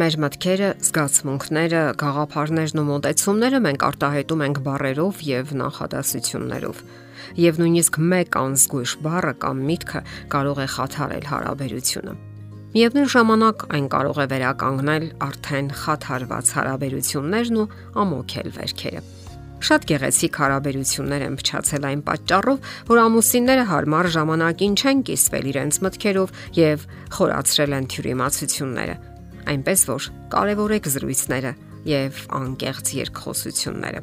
Մեր մտքերը, զգացմունքները, գաղափարներն ու մտածումները մենք արտահայտում ենք բառերով եւ նախադասություններով եւ նույնիսկ մեկ անզգույշ բառը կամ միտքը կարող է խաթարել հարաբերությունը։ Միևնույն ժամանակ այն կարող է վերականգնել արդեն խաթարված հարաբերություններն ու ամոքել վերքերը։ Շատ գեղեցիկ հարաբերություններ են փչացել այն պատճառով, որ ամուսինները հարմար ժամանակին չեն կիսվել իրենց մտքերով եւ խորացրել են թյուրիմացությունները։ Այնպես որ կարևորեք զրույցները եւ անկեղծ երկխոսությունները։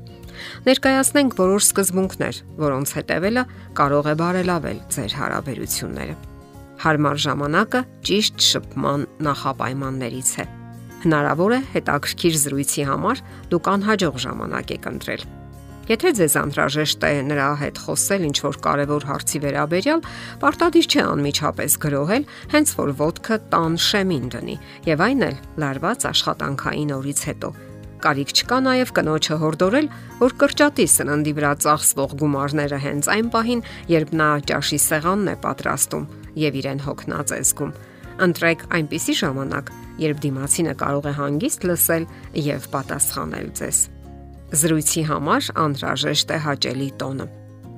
Ներկայացնենք որոշ սկզբունքներ, որոնց հետևելը կարող է բարելավել ձեր հարաբերությունները։ Հարմար ժամանակը ճիշտ շփման նախապայմաններից է։ Հնարավոր է հետաքրքիր զրույցի համար դուք անհաջող ժամանակ եք ընտրել։ Եթե ձեզ անհրաժեշտ է նրա հետ խոսել ինչ որ կարևոր հարցի վերաբերյալ, պարտադիր չէ անմիջապես գրոհել, հենց որ ոդկը տան շեմին դնի, եւ այն էլ լարված աշխատանքային օրից հետո Կարիք չկա նաև կնոջը հորդորել, որ կրճատի սննդի վրա ծախսվող գումարները հենց այն պահին, երբ նա ճաշի սեղանն է պատրաստում եւ իրեն հոգնած է զգում։ Ընտրեք այնպիսի ժամանակ, երբ դիմացինը կարող է հանգիստ լսել եւ պատասխանել ձեզ։ Զրույցի համար անհրաժեշտ է հաճելի տոնը։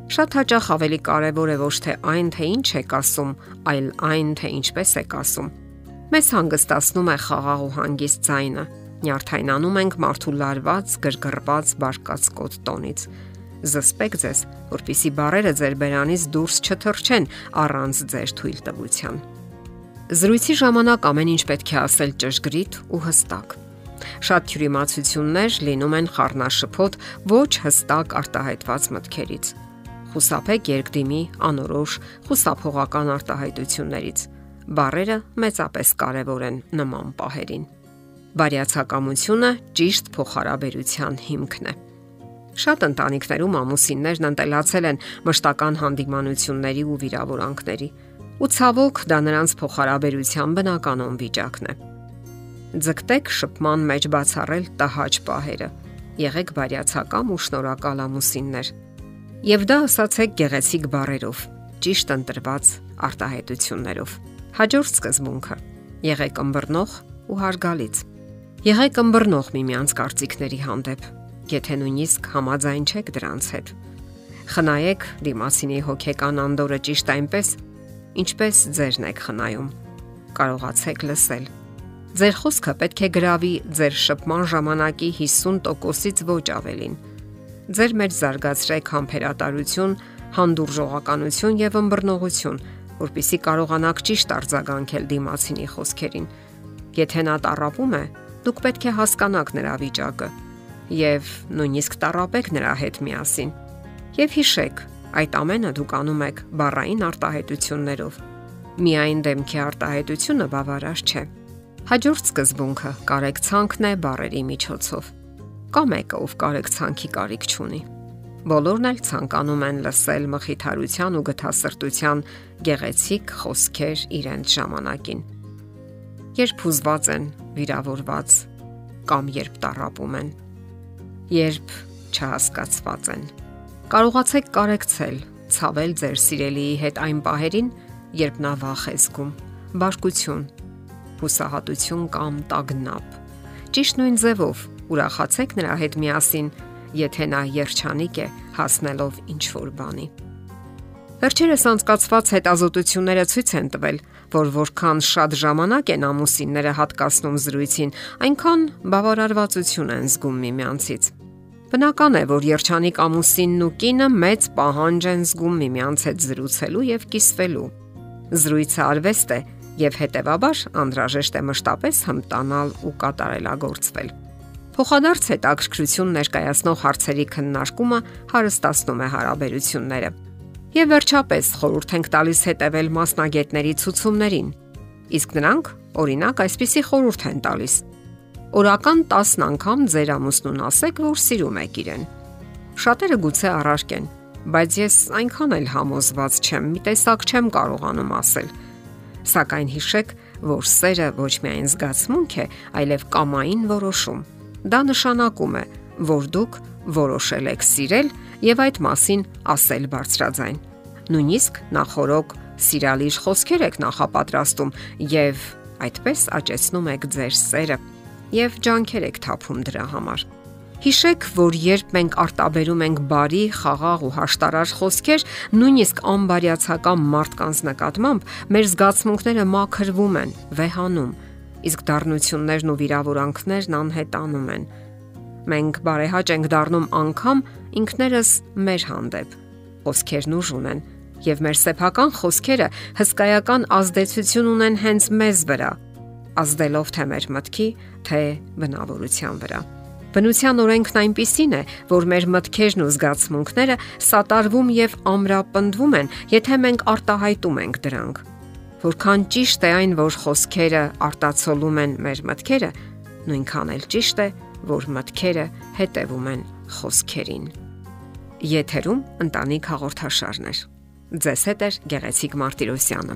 Շատ հաճախ ավելի կարևոր է ոչ թե այն, թե ինչ եք ասում, այլ այն, թե ինչպես եք ասում։ Մեզ հանգստացնում է խաղաղ ու հանգիստ ձայնը, Նյարդայնանում ենք մարդու լարված, գրգռված, բարկացկոտ տոնից։ Զսպեք ձեզ, որpիսի բարերը ձեր բերանից դուրս չթռչեն առանց ձեր թույլ տվության։ Զրույցի ժամանակ ամեն ինչ պետք է ասել ճշգրիտ ու հստակ։ Շատ թյուրիմացություններ լինում են խառնաշփոթ ոչ հստակ արտահայտված մտքերից։ Խուսափեք երկդիմի, անորոշ, խուսափողական արտահայտություններից։ Բարերը մեծապես կարևոր են նման պահերին։ Բարյացակամությունը ճիշտ փոխհարաբերության հիմքն է։ Շատ ընտանիքներում ամուսիններն ընտելացել են մշտական հանդիմանությունների ու վիրավորանքների, ու ցավոք դա նրանց փոխհարաբերության բնականon վիճակն է։ Ձգտեք շփման մեջ բացառել տհաճ պահերը։ Եղեք բարյացակամ ու շնորհակալ ամուսիններ։ Եվ դա ասացեք գեղեցիկ բառերով, ճիշտ ընտրված արտահայտություններով։ Հաջորդ սկզբունքը. եղեք ըմբռնող ու հարգալից։ Եղեք ըմբռնող միմյանց կարծիքների հանդեպ, եթե նույնիսկ համաձայն չեք դրանց հետ։ Խնայեք դիմասինի հոգեկան անդորը ճիշտ այնպես, ինչպես ձերն եք խնայում։ Կարողացեք լսել։ Ձեր խոսքը պետք է գրավի ձեր շփման ժամանակի 50%-ից ոչ ավելին։ Ձեր մեջ զարգացրեք համբերատարություն, հանդուրժողականություն եւ ըմբռնողություն, որpիսի կարողանաք ճիշտ արձագանքել դիմացինի խոսքերին։ Եթե նա տարապում է, Դուք պետք է հասկանաք նրա վիճակը եւ նույնիսկ տարապեք նրա հետ միասին։ Եվ հիշեք, այդ ամենը դուք անում եք բառային արտահայտություններով։ Միայն դեմքի արտահայտությունը բավարար չէ։ Հաջորդ սկզբունքը կարեկցանքն է բառերի միջոցով։ Կա մեկը, ով կարեկցանքի կարիք չունի։ Բոլորն էլ ցանկանում են լսել մխիթարության ու գթասրտության գեղեցիկ խոսքեր իրենց ժամանակին երբ հուզված են, վիրավորված կամ երբ տարապում են, երբ չհասկացված են։ Կարողացեք կարեկցել, ցավել ձեր սիրելիի հետ այն պահերին, երբ նա վախ է զգում, բարկություն, հուսահատություն կամ տագնապ։ Ճիշտ նույն ձևով ուրախացեք նրա հետ միասին, եթե նա երջանիկ է հասնելով ինչ որ բանի։ Վերջերս անցկացված հետազոտությունները ցույց են տվել, որ որքան շատ ժամանակ են ամուսինները հատկացնում զրույցին, այնքան բավարարվածություն են զգում միմյանցից։ Բնական է, որ երջանիկ ամուսինն ու կինը մեծ պահանջ են զգում միմյանց հետ զրուցելու եւ կիսվելու։ Զրույցը արվեստ է եւ հետեւաբար անհրաժեշտ է մշտապես հմտանալ ու կատարելագործվել։ Փոխադարձ հետաքրքրություն ներկայացնող հարցերի քննարկումը հարստացնում է հարաբերությունները Եվ վերջապես խորհուրդ ենք տալիս հետևել մասնագետների ցուցումներին։ Իսկ նրանք, օրինակ, այսպիսի խորհուրդ են տալիս. Օրական 10 անգամ ձեր ամուսնուն ասեք, որ սիրում եք իրեն։ Շատերը գուցե առարկեն, բայց ես այնքան էլ համոզված չեմ, մի տեսակ չեմ կարողանում ասել։ Սակայն հիշեք, որ սերը ոչ միայն զգացմունք է, այլև կամային որոշում։ Դա նշանակում է, որ դուք որոշել եք սիրել եւ այդ մասին ասել բարձրաձայն։ Նույնիսկ նախորոք սիրալիր խոսքեր եք նախապատրաստում եւ այդպես աճեցնում եք ձեր սերը։ եւ ջանքեր եք թափում դրա համար։ Հիշեք, որ երբ մենք արտաբերում ենք բարի, խաղաղ ու հաշտարար խոսքեր, նույնիսկ անբարյացակամ մարդկանց նկատմամբ, մեր զգացմունքները մաքրվում են, վեհանում, իսկ դառնություններն ու վիրավորանքներն անհետանում են։ Մենք բարեհաճ ենք դառնում անգամ ինքներս մեր հանդեպ։ Խոսքերն ուժ ունեն, եւ մեր սեփական խոսքերը հսկայական ազդեցություն ունեն հենց մեզ վրա, ազդելով թե մեր մտքի, թե բնավորության վրա։ Բնության օրենքն այնպիսին է, որ մեր մտքերն ու զգացմունքները սատարվում եւ ամրապնդվում են, եթե մենք արտահայտում ենք դրանք։ Որքան ճիշտ է այն, որ խոսքերը արտացոլում են մեր մտքերը, նույնքան էլ ճիշտ է, որ մտքերը հետևում են խոսքերին։ Եթերում ընտանիք հաղորդաշարներ։ Ձեզ հետ է Գեղեցիկ Մարտիրոսյանը։